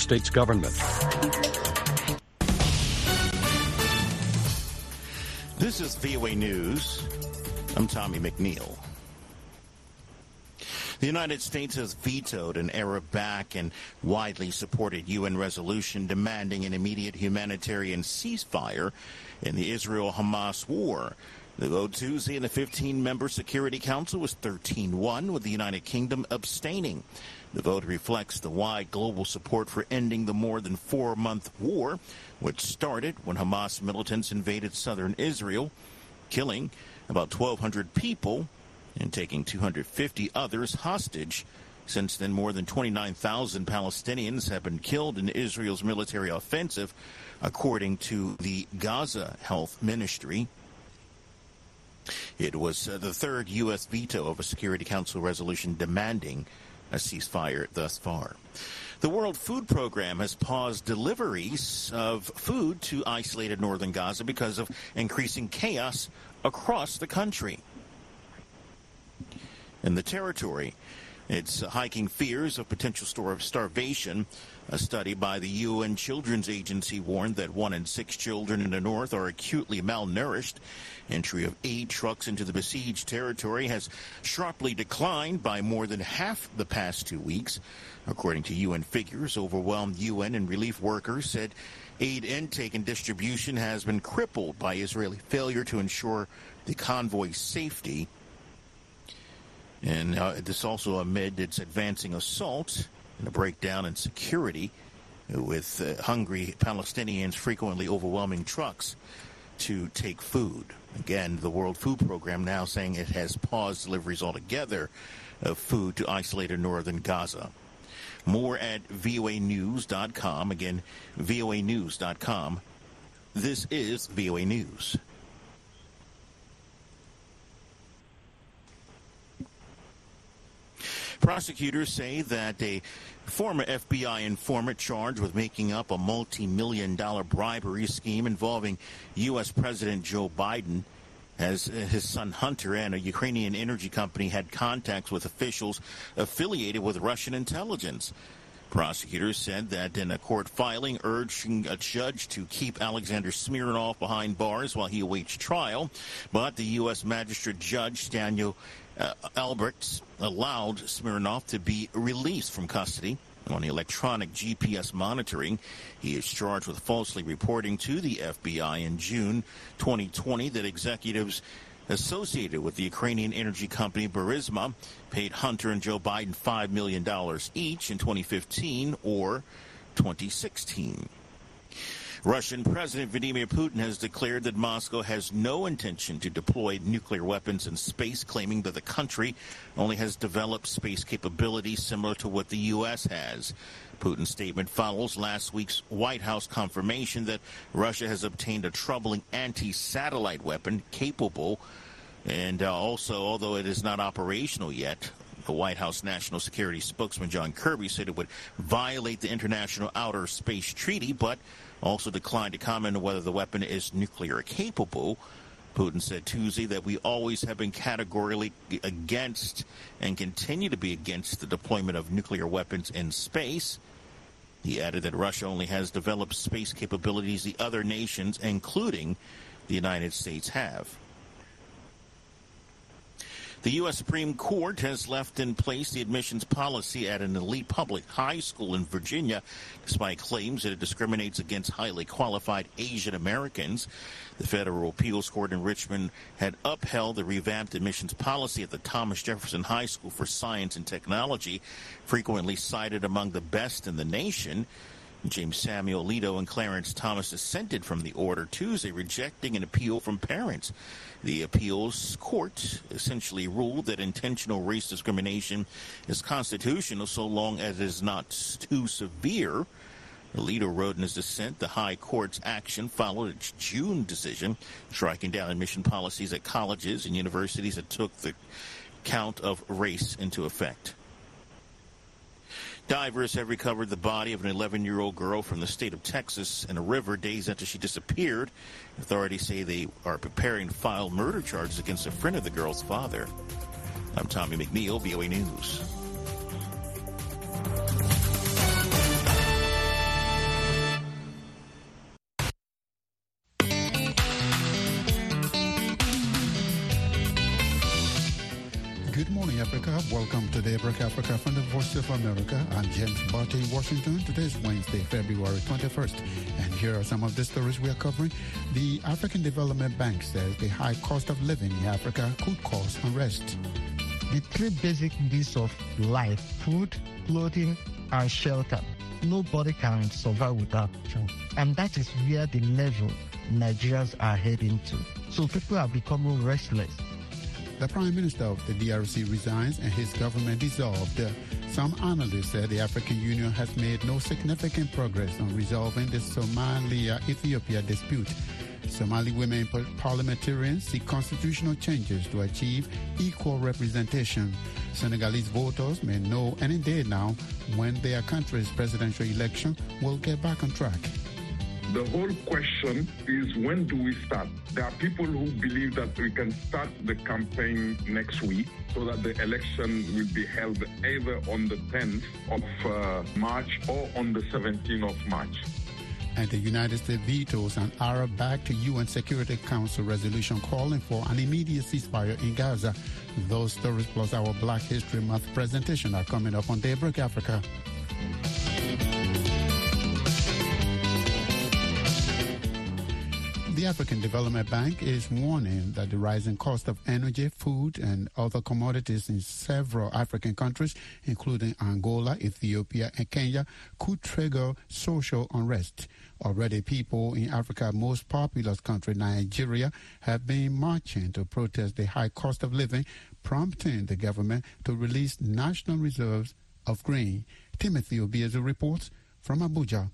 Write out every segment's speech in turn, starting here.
States government. This is VOA News. I'm Tommy McNeil. The United States has vetoed an Arab backed and widely supported UN resolution demanding an immediate humanitarian ceasefire in the Israel Hamas war. The vote Tuesday in the 15 member Security Council was 13 1, with the United Kingdom abstaining. The vote reflects the wide global support for ending the more than four month war, which started when Hamas militants invaded southern Israel, killing about 1,200 people and taking 250 others hostage. Since then, more than 29,000 Palestinians have been killed in Israel's military offensive, according to the Gaza Health Ministry. It was uh, the third U.S. veto of a Security Council resolution demanding a ceasefire thus far. The World Food Program has paused deliveries of food to isolated northern Gaza because of increasing chaos across the country in the territory. It's hiking fears of potential store of starvation. A study by the UN Children's Agency warned that one in six children in the north are acutely malnourished. Entry of aid trucks into the besieged territory has sharply declined by more than half the past two weeks. According to UN figures, overwhelmed UN and relief workers said aid intake and distribution has been crippled by Israeli failure to ensure the convoy's safety. And uh, this also amid its advancing assault and a breakdown in security with uh, hungry Palestinians frequently overwhelming trucks to take food. Again, the World Food Program now saying it has paused deliveries altogether of food to isolated northern Gaza. More at voanews.com. Again, voanews.com. This is VOA News. Prosecutors say that a former FBI informant charged with making up a multi-million dollar bribery scheme involving U.S. President Joe Biden as uh, his son Hunter and a Ukrainian energy company had contacts with officials affiliated with Russian intelligence. Prosecutors said that in a court filing urging a judge to keep Alexander Smirnov behind bars while he awaits trial, but the U.S. Magistrate Judge Daniel uh, Albregts allowed Smirnov to be released from custody on electronic GPS monitoring. He is charged with falsely reporting to the FBI in June 2020 that executives associated with the Ukrainian energy company Burisma paid Hunter and Joe Biden $5 million each in 2015 or 2016. Russian President Vladimir Putin has declared that Moscow has no intention to deploy nuclear weapons in space, claiming that the country only has developed space capabilities similar to what the U.S. has. Putin's statement follows last week's White House confirmation that Russia has obtained a troubling anti-satellite weapon capable and uh, also, although it is not operational yet, the White House National Security spokesman John Kirby said it would violate the International Outer Space Treaty, but also declined to comment on whether the weapon is nuclear capable. Putin said Tuesday that we always have been categorically against and continue to be against the deployment of nuclear weapons in space. He added that Russia only has developed space capabilities the other nations, including the United States, have. The U.S. Supreme Court has left in place the admissions policy at an elite public high school in Virginia, despite claims that it discriminates against highly qualified Asian Americans. The federal appeals court in Richmond had upheld the revamped admissions policy at the Thomas Jefferson High School for Science and Technology, frequently cited among the best in the nation. James Samuel Alito and Clarence Thomas dissented from the order Tuesday, rejecting an appeal from parents. The appeals court essentially ruled that intentional race discrimination is constitutional so long as it is not too severe. Alito wrote in his dissent the High Court's action followed its June decision striking down admission policies at colleges and universities that took the count of race into effect. Divers have recovered the body of an 11 year old girl from the state of Texas in a river days after she disappeared. Authorities say they are preparing to file murder charges against a friend of the girl's father. I'm Tommy McNeil, VOA News. Africa. Welcome to the Daybreak Africa from the Voice of America. I'm James Butty in Washington. Today is Wednesday, February 21st. And here are some of the stories we are covering. The African Development Bank says the high cost of living in Africa could cause unrest. The three basic needs of life food, clothing, and shelter. Nobody can survive without food. And that is where the level Nigerians are heading to. So people are becoming restless the Prime Minister of the DRC resigns and his government dissolved. Some analysts said the African Union has made no significant progress on resolving the Somalia-Ethiopia dispute. Somali women parliamentarians seek constitutional changes to achieve equal representation. Senegalese voters may know any day now when their country's presidential election will get back on track. The whole question is when do we start? There are people who believe that we can start the campaign next week so that the election will be held either on the 10th of uh, March or on the 17th of March. And the United States vetoes an Arab backed UN Security Council resolution calling for an immediate ceasefire in Gaza. Those stories plus our Black History Month presentation are coming up on Daybreak Africa. The African Development Bank is warning that the rising cost of energy, food, and other commodities in several African countries, including Angola, Ethiopia, and Kenya, could trigger social unrest. Already, people in Africa's most populous country, Nigeria, have been marching to protest the high cost of living, prompting the government to release national reserves of grain. Timothy Obiezu reports from Abuja.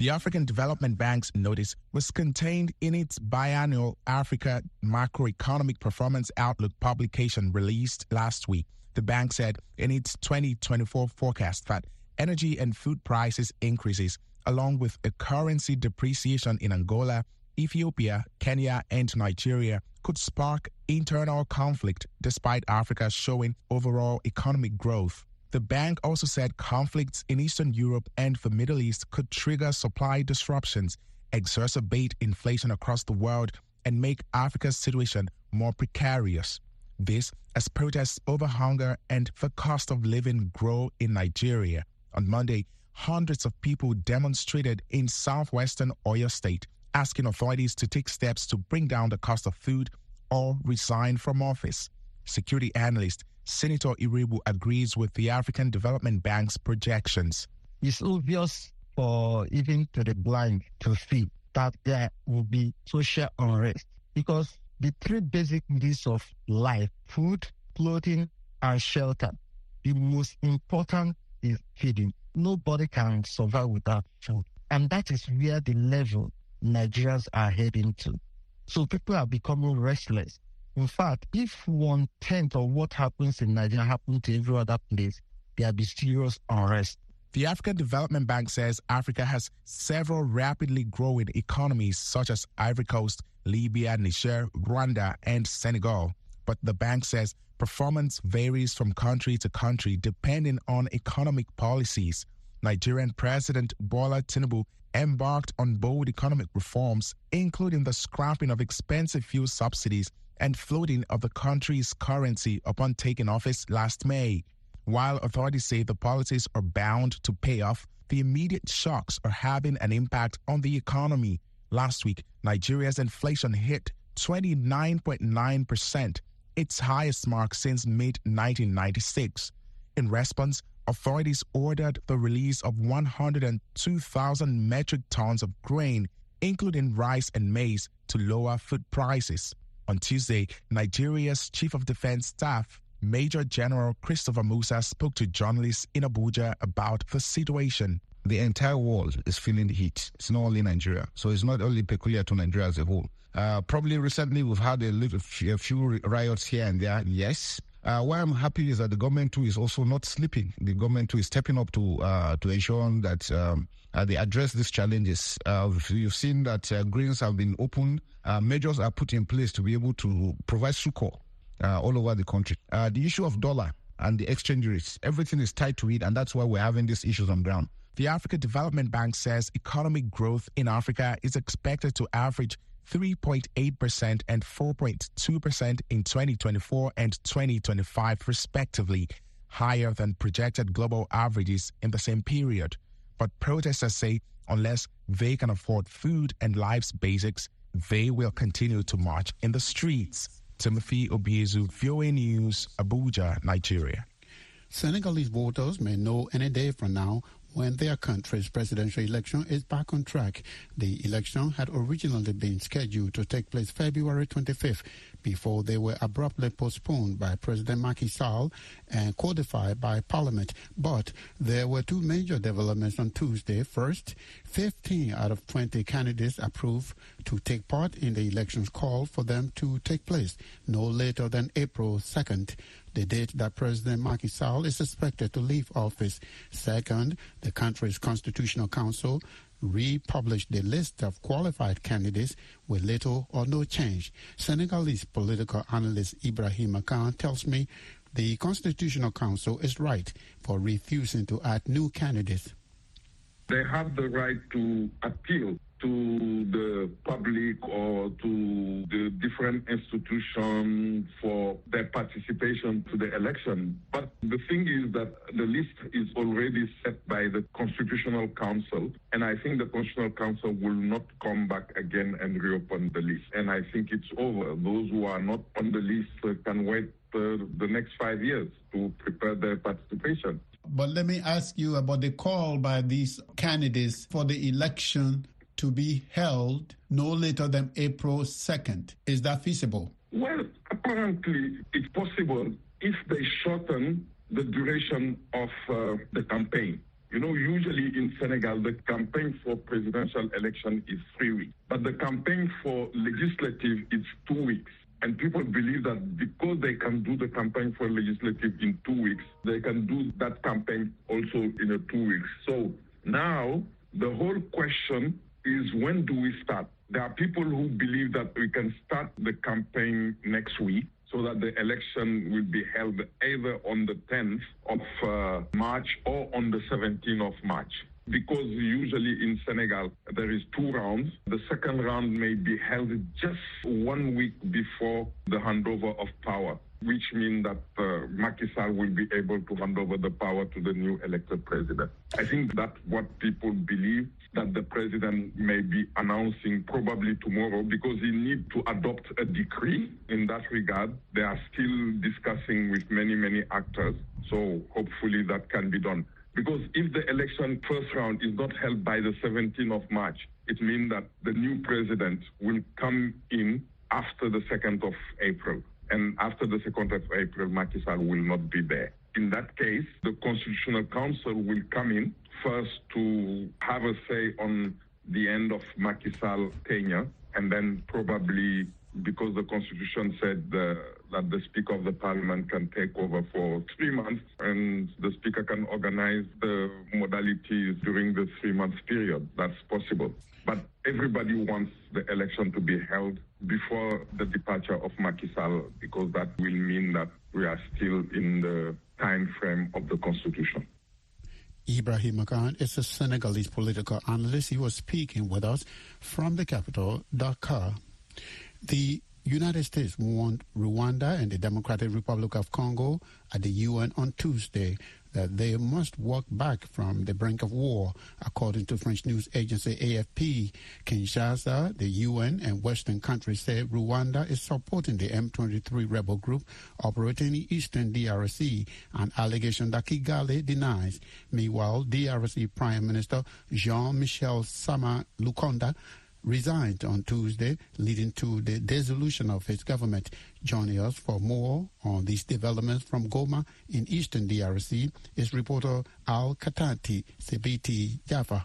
The African Development Bank's notice was contained in its biannual Africa Macroeconomic Performance Outlook publication released last week. The bank said in its 2024 forecast that energy and food prices increases, along with a currency depreciation in Angola, Ethiopia, Kenya, and Nigeria, could spark internal conflict despite Africa showing overall economic growth. The bank also said conflicts in Eastern Europe and the Middle East could trigger supply disruptions, exacerbate inflation across the world, and make Africa's situation more precarious. This as protests over hunger and the cost of living grow in Nigeria. On Monday, hundreds of people demonstrated in southwestern Oyo State, asking authorities to take steps to bring down the cost of food or resign from office. Security analyst Senator Iroegbu agrees with the African Development Bank's projections. It's obvious for even to the blind to see that there will be social unrest because the three basic needs of life food, clothing, and shelter the most important is feeding. Nobody can survive without food. And that is where the level Nigerians are heading to. So people are becoming restless. In fact, if one tenth of what happens in Nigeria happened to every other place, there'll be serious unrest. The African Development Bank says Africa has several rapidly growing economies such as Ivory Coast, Libya, Niger, Rwanda, and Senegal. But the bank says performance varies from country to country depending on economic policies. Nigerian President Bola Tinubu embarked on bold economic reforms, including the scrapping of expensive fuel subsidies and floating of the country's currency upon taking office last May. While authorities say the policies are bound to pay off, the immediate shocks are having an impact on the economy. Last week, Nigeria's inflation hit 29.9%, its highest mark since mid 1996. In response, authorities ordered the release of 102,000 metric tons of grain, including rice and maize, to lower food prices. On Tuesday, Nigeria's Chief of Defense Staff, Major General Christopher Musa, spoke to journalists in Abuja about the situation. The entire world is feeling the heat. It's not only Nigeria. So it's not only peculiar to Nigeria as a whole. Uh, probably recently we've had a, little, a few riots here and there, yes. Uh, why I'm happy is that the government too is also not sleeping. The government too is stepping up to uh, to ensure that um, uh, they address these challenges. Uh, you've seen that uh, greens have been opened. Uh, measures are put in place to be able to provide succor all over the country. The issue of dollar and the exchange rates, everything is tied to it, and that's why we're having these issues on ground. The Africa Development Bank says economic growth in Africa is expected to average 3.8% and 4.2% in 2024 and 2025, respectively, higher than projected global averages in the same period. But protesters say unless they can afford food and life's basics, they will continue to march in the streets. Timothy Obiezu, VOA News, Abuja, Nigeria. Senegalese voters may know any day from now when their country's presidential election is back on track. The election had originally been scheduled to take place February 25th before they were abruptly postponed by President Macky Sall and codified by Parliament. But there were two major developments on Tuesday. First, 15 out of 20 candidates approved to take part in the elections called for them to take place no later than April 2nd the date that President Macky Sall is expected to leave office. Second, the country's constitutional council republished the list of qualified candidates with little or no change. Senegalese political analyst Ibrahim Khan tells me the Constitutional Council is right for refusing to add new candidates. They have the right to appeal to the public or to the different institutions for their participation to the election. But the thing is that the list is already set by the Constitutional Council, and I think the Constitutional Council will not come back again and reopen the list. And I think it's over. Those who are not on the list can wait uh, the next five years to prepare their participation. But let me ask you about the call by these candidates for the election to be held no later than April 2nd. Is that feasible? Well, apparently it's possible if they shorten the duration of uh, the campaign. You know, usually in Senegal, the campaign for presidential election is three weeks, but the campaign for legislative is two weeks. And people believe that because they can do the campaign for legislative in two weeks, they can do that campaign also in two weeks. So now the whole question is when do we start? There are people who believe that we can start the campaign next week so that the election will be held either on the 10th of uh, March or on the 17th of March. Because usually in Senegal there is two rounds. The second round may be held just one week before the handover of power which means that uh, Macky Sall will be able to hand over the power to the new elected president. I think that's what people believe that the president may be announcing probably tomorrow because he needs to adopt a decree in that regard. They are still discussing with many, many actors. So hopefully that can be done. Because if the election first round is not held by the 17th of March, it means that the new president will come in after the 2nd of April. And after the 2nd of April, Macky Sall will not be there. In that case, the Constitutional Council will come in first to have a say on the end of Macky Sall tenure, and then probably because the Constitution said that the Speaker of the Parliament can take over for three months, and the Speaker can organize the modalities during the three month period. That's possible. But everybody wants the election to be held before the departure of Macky Sall because that will mean that we are still in the time frame of the Constitution. Ibrahim Khan is a Senegalese political analyst. He was speaking with us from the capital, Dakar. The United States warned Rwanda and the Democratic Republic of Congo at the UN on Tuesday that they must walk back from the brink of war, according to French news agency AFP. Kinshasa, the UN, and Western countries say Rwanda is supporting the M23 rebel group operating in eastern DRC, an allegation that Kigali denies. Meanwhile, DRC Prime Minister Jean-Michel Sama Lukonde resigned on Tuesday, leading to the dissolution of his government. Joining us for more on these developments from Goma in eastern DRC is reporter Al Katati Sebiti Jaffa.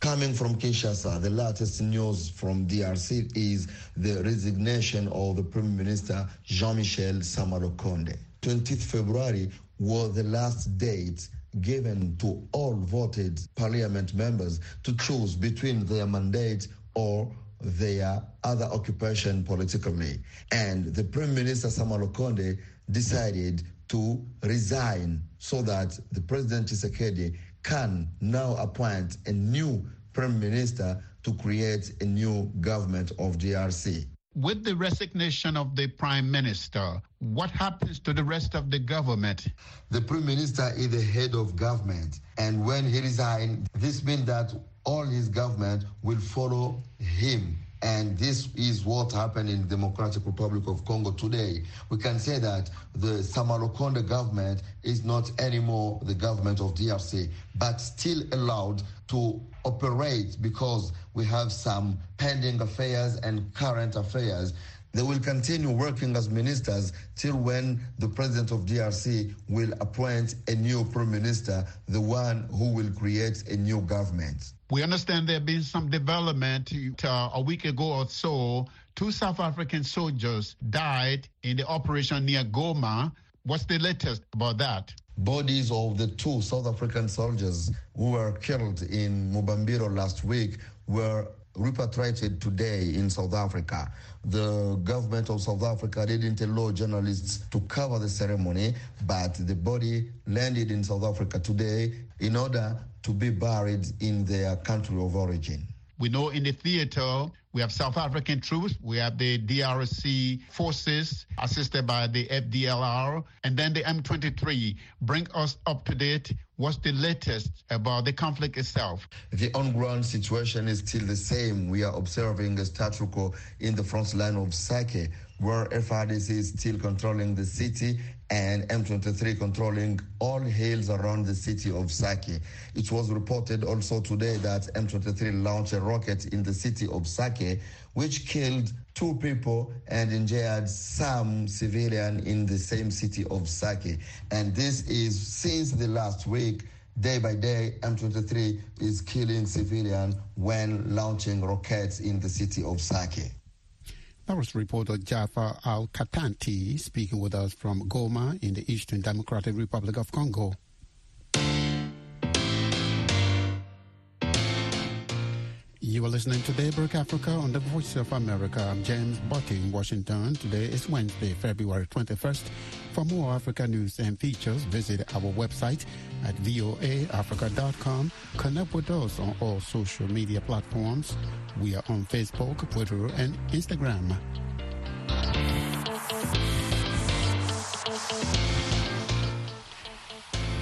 Coming from Kinshasa, the latest news from DRC is the resignation of the Prime Minister Jean-Michel Sama Lukonde. 20th February was the last date given to all voted parliament members to choose between their mandate or their other occupation politically. And the Prime Minister Sama Lukonde decided to resign so that the President Tshisekedi can now appoint a new prime minister to create a new government of DRC. With the resignation of the prime minister, what happens to the rest of the government? The prime minister is the head of government, and when he resigns, this means that all his government will follow him and this is what happened in the Democratic Republic of Congo today. We can say that the Sama Lukonde government is not anymore the government of DRC, but still allowed to operate because we have some pending affairs and current affairs. They will continue working as ministers till when the president of DRC will appoint a new prime minister, the one who will create a new government. We understand there have been some development uh, a week ago or so. Two South African soldiers died in the operation near Goma. What's the latest about that? Bodies of the two South African soldiers who were killed in Mubambiro last week were repatriated today in South Africa. The government of South Africa didn't allow journalists to cover the ceremony, but the body landed in South Africa today in order to be buried in their country of origin. We know in the theater we have South African troops, we have the DRC forces assisted by the FDLR, and then the M23. Bring us up to date. What's the latest about the conflict itself? The on ground situation is still the same. We are observing a status quo in the front line of Sake, where FARDC is still controlling the city and M23 controlling all hills around the city of Sake. It was reported also today that M23 launched a rocket in the city of Sake, which killed two people and injured some civilian in the same city of Sake. And this is since the last week day by day, M23 is killing civilians when launching rockets in the city of Sake. That was reporter Jaffa Al Katanti speaking with us from Goma in the Eastern Democratic Republic of Congo. You are listening to Daybreak Africa on the Voice of America. I'm James Butty in Washington. Today is Wednesday, February 21st. For more Africa news and features, visit our website at voaafrica.com. Connect with us on all social media platforms. We are on Facebook, Twitter, and Instagram.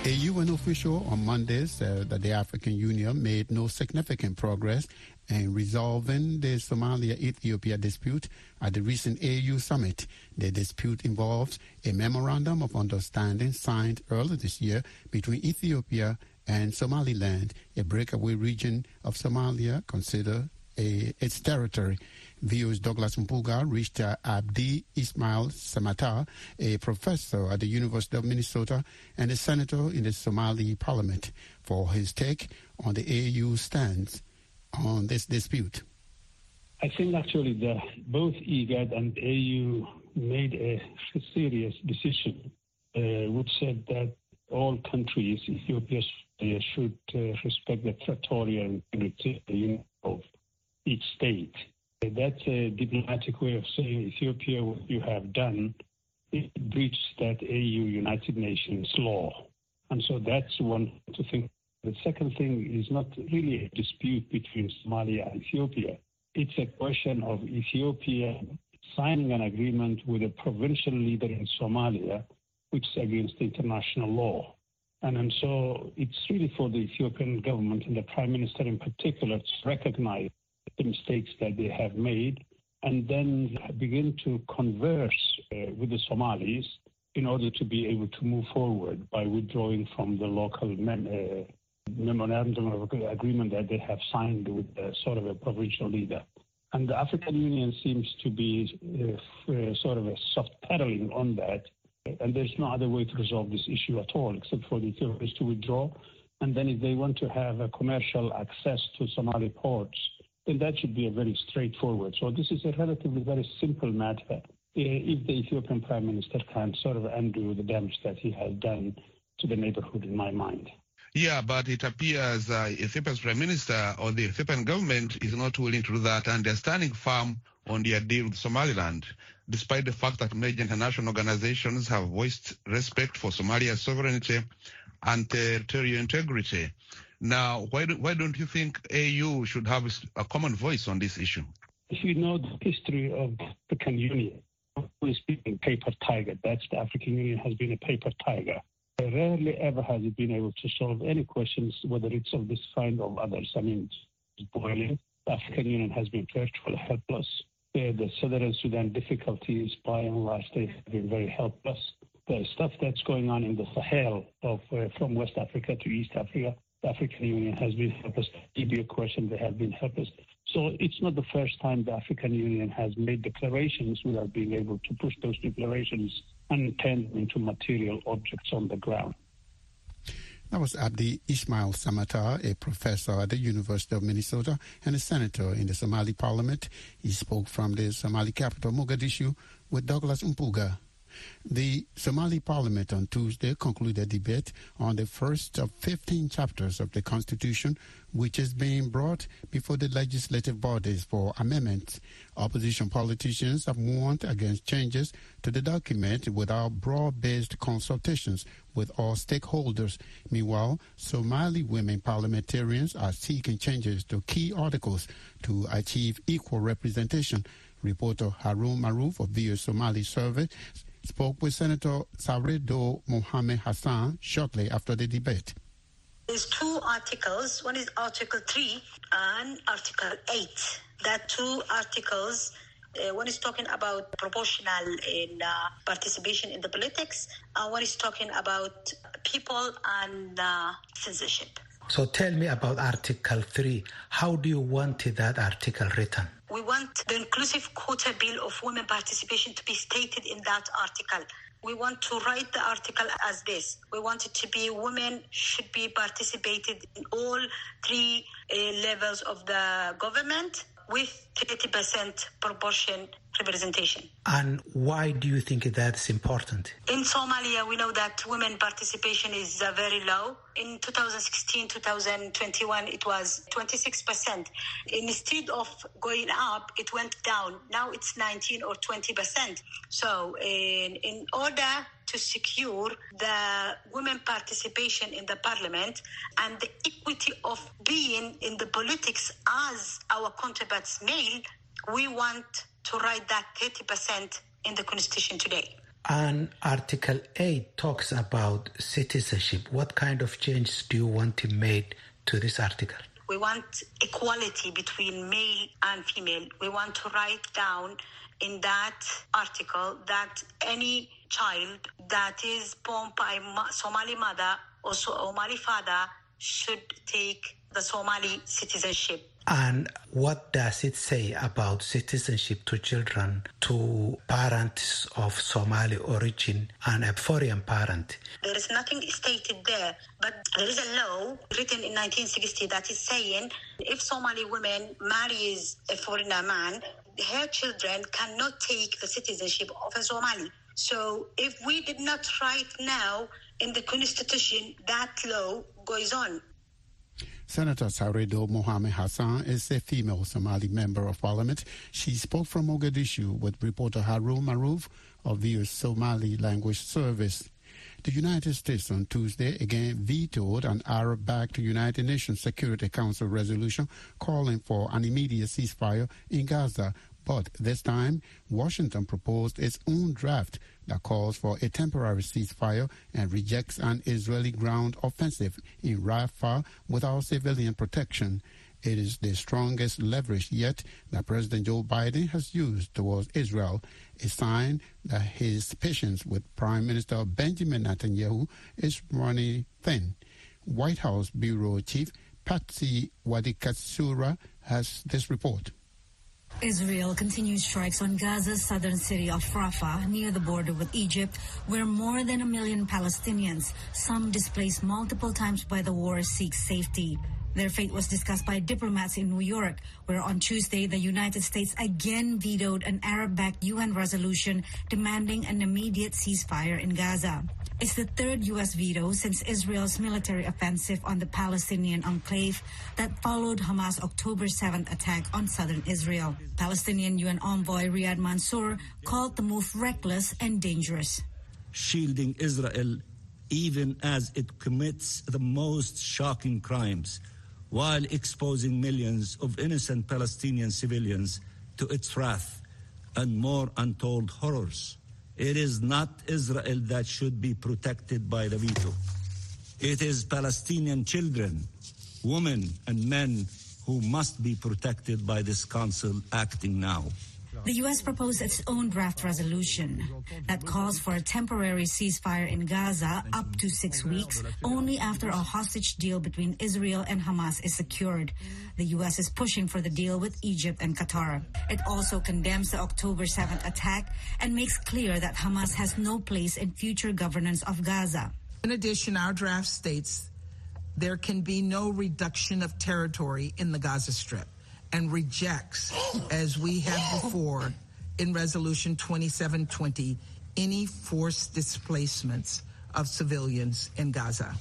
A UN official on Monday said that the African Union made no significant progress in resolving the Somalia-Ethiopia dispute at the recent AU summit. The dispute involves a memorandum of understanding signed earlier this year between Ethiopia and Somaliland, a breakaway region of Somalia considered a, its territory. VO's Douglas Mpuga reached uh, Abdi Ismail Samatar, a professor at the University of Minnesota and a senator in the Somali parliament, for his take on the AU stance on this dispute. I think actually the, both IGAD and AU made a serious decision, uh, which said that all countries, Ethiopia should uh, respect the territorial integrity of each state. That's a diplomatic way of saying Ethiopia, what you have done, it breached that AU United Nations law. And so that's one to think. The second thing is not really a dispute between Somalia and Ethiopia. It's a question of Ethiopia signing an agreement with a provincial leader in Somalia, which is against international law. And, and so it's really for the Ethiopian government and the prime minister in particular to recognize the mistakes that they have made and then begin to converse uh, with the Somalis in order to be able to move forward by withdrawing from the local mem- uh, memorandum of agreement that they have signed with uh, sort of a provincial leader. And the African Union seems to be uh, sort of a soft pedaling on that. And there's no other way to resolve this issue at all except for the Ethiopians to withdraw. And then if they want to have a commercial access to Somali ports, then that should be a very straightforward. So this is a relatively very simple matter. If the Ethiopian prime minister can sort of undo the damage that he has done to the neighborhood, in my mind. Yeah, but it appears uh, Ethiopia's prime minister or the Ethiopian government is not willing to do that, and they're standing firm on their deal with Somaliland, despite the fact that major international organizations have voiced respect for Somalia's sovereignty and territorial integrity. Now, why, do, why don't you think AU should have a common voice on this issue? If you know the history of the African Union, always been paper tiger. That's the African Union has been a paper tiger. Rarely ever has it been able to solve any questions, whether it's of this kind or others. I mean, it's boiling. The African Union has been virtually helpless. The the Southern Sudan difficulties, by and large, they have been very helpless. The stuff that's going on in the Sahel, of uh, from West Africa to East Africa, the African Union has been helpless. Libya question, they have been helpless. So it's not the first time the African Union has made declarations without being able to push those declarations and turn them into material objects on the ground. That was Abdi Ismail Samatar, a professor at the University of Minnesota and a senator in the Somali parliament. He spoke from the Somali capital, Mogadishu, with Douglas Mpuga. The Somali parliament on Tuesday concluded a debate on the first of 15 chapters of the constitution, which is being brought before the legislative bodies for amendments. Opposition politicians have warned against changes to the document without broad-based consultations with all stakeholders. Meanwhile, Somali women parliamentarians are seeking changes to key articles to achieve equal representation. Reporter Harun Maruf of the Somali Service spoke with Senator Saredo Mohamed Hassan shortly after the debate. There's two articles. One is Article 3 and Article 8. That two articles, uh, one is talking about proportional in uh, participation in the politics, and one is talking about people and uh, censorship. So tell me about Article 3. How do you want that article written? We want the inclusive quota bill of women participation to be stated in that article. We want to write the article as this. We want it to be women should be participated in all three uh, levels of the government with 30% proportion representation. And why do you think that's important? In Somalia, we know that women participation is uh, very low. In 2016, 2021, it was 26%. Instead of going up, it went down. Now it's 19 or 20%. So, in, in order to secure the women participation in the parliament and the equity of being in the politics as our counterparts male, we want to write that 30% in the constitution today. And Article 8 talks about citizenship. What kind of changes do you want to make to this article? We want equality between male and female. We want to write down in that article that any child that is born by Somali mother or Somali father should take the Somali citizenship. And what does it say about citizenship to children to parents of Somali origin and a foreign parent? There is nothing stated there, but there is a law written in 1960 that is saying if Somali woman marries a foreigner man, her children cannot take the citizenship of a Somali. So if we did not write now in the constitution, that law goes on. Senator Saredo Mohamed Hassan is a female Somali member of parliament. She spoke from Mogadishu with reporter Harun Maruf of the Somali Language Service. The United States on Tuesday again vetoed an Arab-backed United Nations Security Council resolution calling for an immediate ceasefire in Gaza but this time, Washington proposed its own draft that calls for a temporary ceasefire and rejects an Israeli ground offensive in Rafah without civilian protection. It is the strongest leverage yet that President Joe Biden has used towards Israel, a sign that his patience with Prime Minister Benjamin Netanyahu is running thin. White House Bureau Chief Patsy Widakuswara has this report. Israel continues strikes on Gaza's southern city of Rafah near the border with Egypt, where more than a million Palestinians, some displaced multiple times by the war, seek safety. Their fate was discussed by diplomats in New York, where on Tuesday the United States again vetoed an Arab-backed UN resolution demanding an immediate ceasefire in Gaza. It's the third U.S. veto since Israel's military offensive on the Palestinian enclave that followed Hamas' October 7th attack on southern Israel. Palestinian UN envoy Riyad Mansour called the move reckless and dangerous. Shielding Israel even as it commits the most shocking crimes while exposing millions of innocent Palestinian civilians to its wrath and more untold horrors. It is not Israel that should be protected by the veto. It is Palestinian children, women, and men who must be protected by this council acting now. The U.S. proposed its own draft resolution that calls for a temporary ceasefire in Gaza up to six weeks, only after a hostage deal between Israel and Hamas is secured. The U.S. is pushing for the deal with Egypt and Qatar. It also condemns the October 7th attack and makes clear that Hamas has no place in future governance of Gaza. In addition, our draft states there can be no reduction of territory in the Gaza Strip and rejects, as we have before in Resolution 2720, any forced displacements of civilians in Gaza.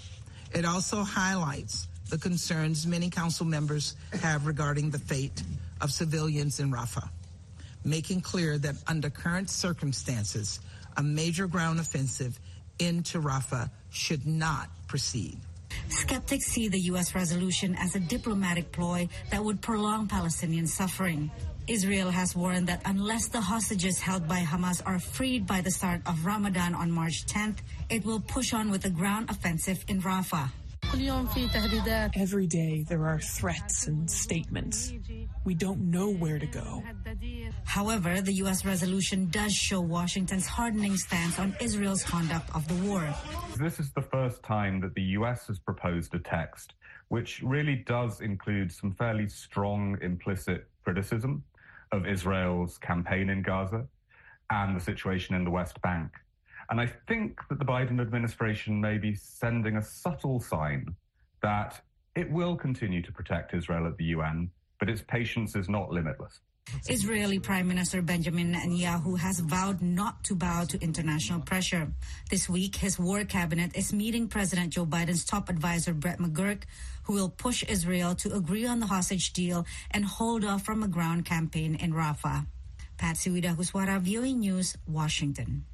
It also highlights the concerns many council members have regarding the fate of civilians in Rafah, making clear that under current circumstances, a major ground offensive into Rafah should not proceed. Skeptics see the U.S. resolution as a diplomatic ploy that would prolong Palestinian suffering. Israel has warned that unless the hostages held by Hamas are freed by the start of Ramadan on March 10th, it will push on with a ground offensive in Rafah. Every day there are threats and statements. We don't know where to go. However, the U.S. resolution does show Washington's hardening stance on Israel's conduct of the war. This is the first time that the U.S. has proposed a text which really does include some fairly strong implicit criticism of Israel's campaign in Gaza and the situation in the West Bank. And I think that the Biden administration may be sending a subtle sign that it will continue to protect Israel at the UN, but its patience is not limitless. Israeli Prime Minister Benjamin Netanyahu has vowed not to bow to international pressure. This week, his war cabinet is meeting President Joe Biden's top advisor, Brett McGurk, who will push Israel to agree on the hostage deal and hold off from a ground campaign in Rafah. Patsy Widakuswara, VOA News, Washington.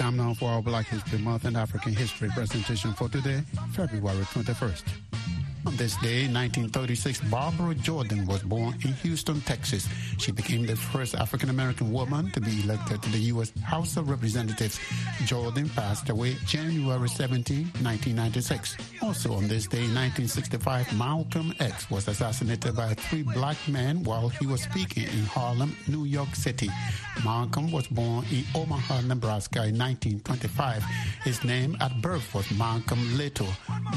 Time now for our Black History Month and African History presentation for today, February 21st. On this day, 1936, Barbara Jordan was born in Houston, Texas. She became the first African American woman to be elected to the U.S. House of Representatives. Jordan passed away January 17, 1996. Also on this day, 1965, Malcolm X was assassinated by three black men while he was speaking in Harlem, New York City. Malcolm was born in Omaha, Nebraska in 1925. His name at birth was Malcolm Little,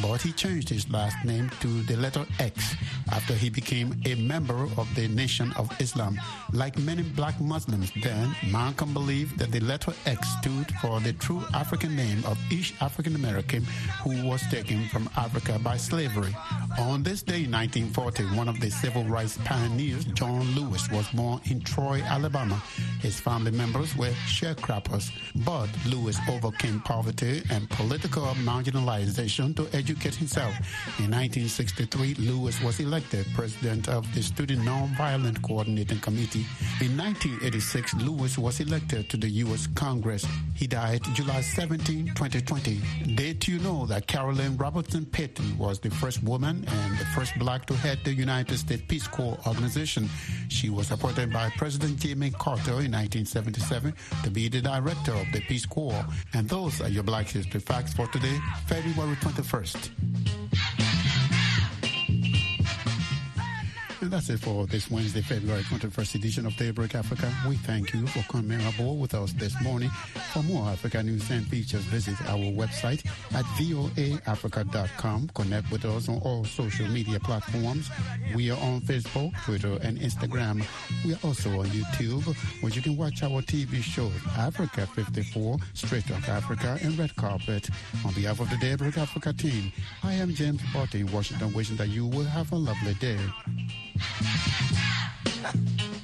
but he changed his last name to the letter X after he became a member of the Nation of Islam. Like many black Muslims then, Malcolm believed that the letter X stood for the true African name of each African American who was taken from Africa by slavery. On this day in 1940, one of the civil rights pioneers, John Lewis, was born in Troy, Alabama. His family members were sharecroppers, but Lewis overcame poverty and political marginalization to educate himself. In 1963, Lewis was elected president of the Student Nonviolent Coordinating Committee. In 1986, Lewis was elected to the U.S. Congress. He died July 17, 2020. Did you know that Carolyn Robertson Payton was the first woman and the first black to head the United States Peace Corps organization? She was appointed by President Jimmy Carter in 1977 to be the director of the Peace Corps. And those are your Black History facts for today, February 21st. That's it for this Wednesday, February 21st edition of Daybreak Africa. We thank you for coming aboard with us this morning. For more Africa news and features, visit our website at voaafrica.com. Connect with us on all social media platforms. We are on Facebook, Twitter, and Instagram. We are also on YouTube, where you can watch our TV show, Africa 54, Straight Talk Africa, and Red Carpet. On behalf of the Daybreak Africa team, I am James in Washington, wishing that you will have a lovely day. Yeah.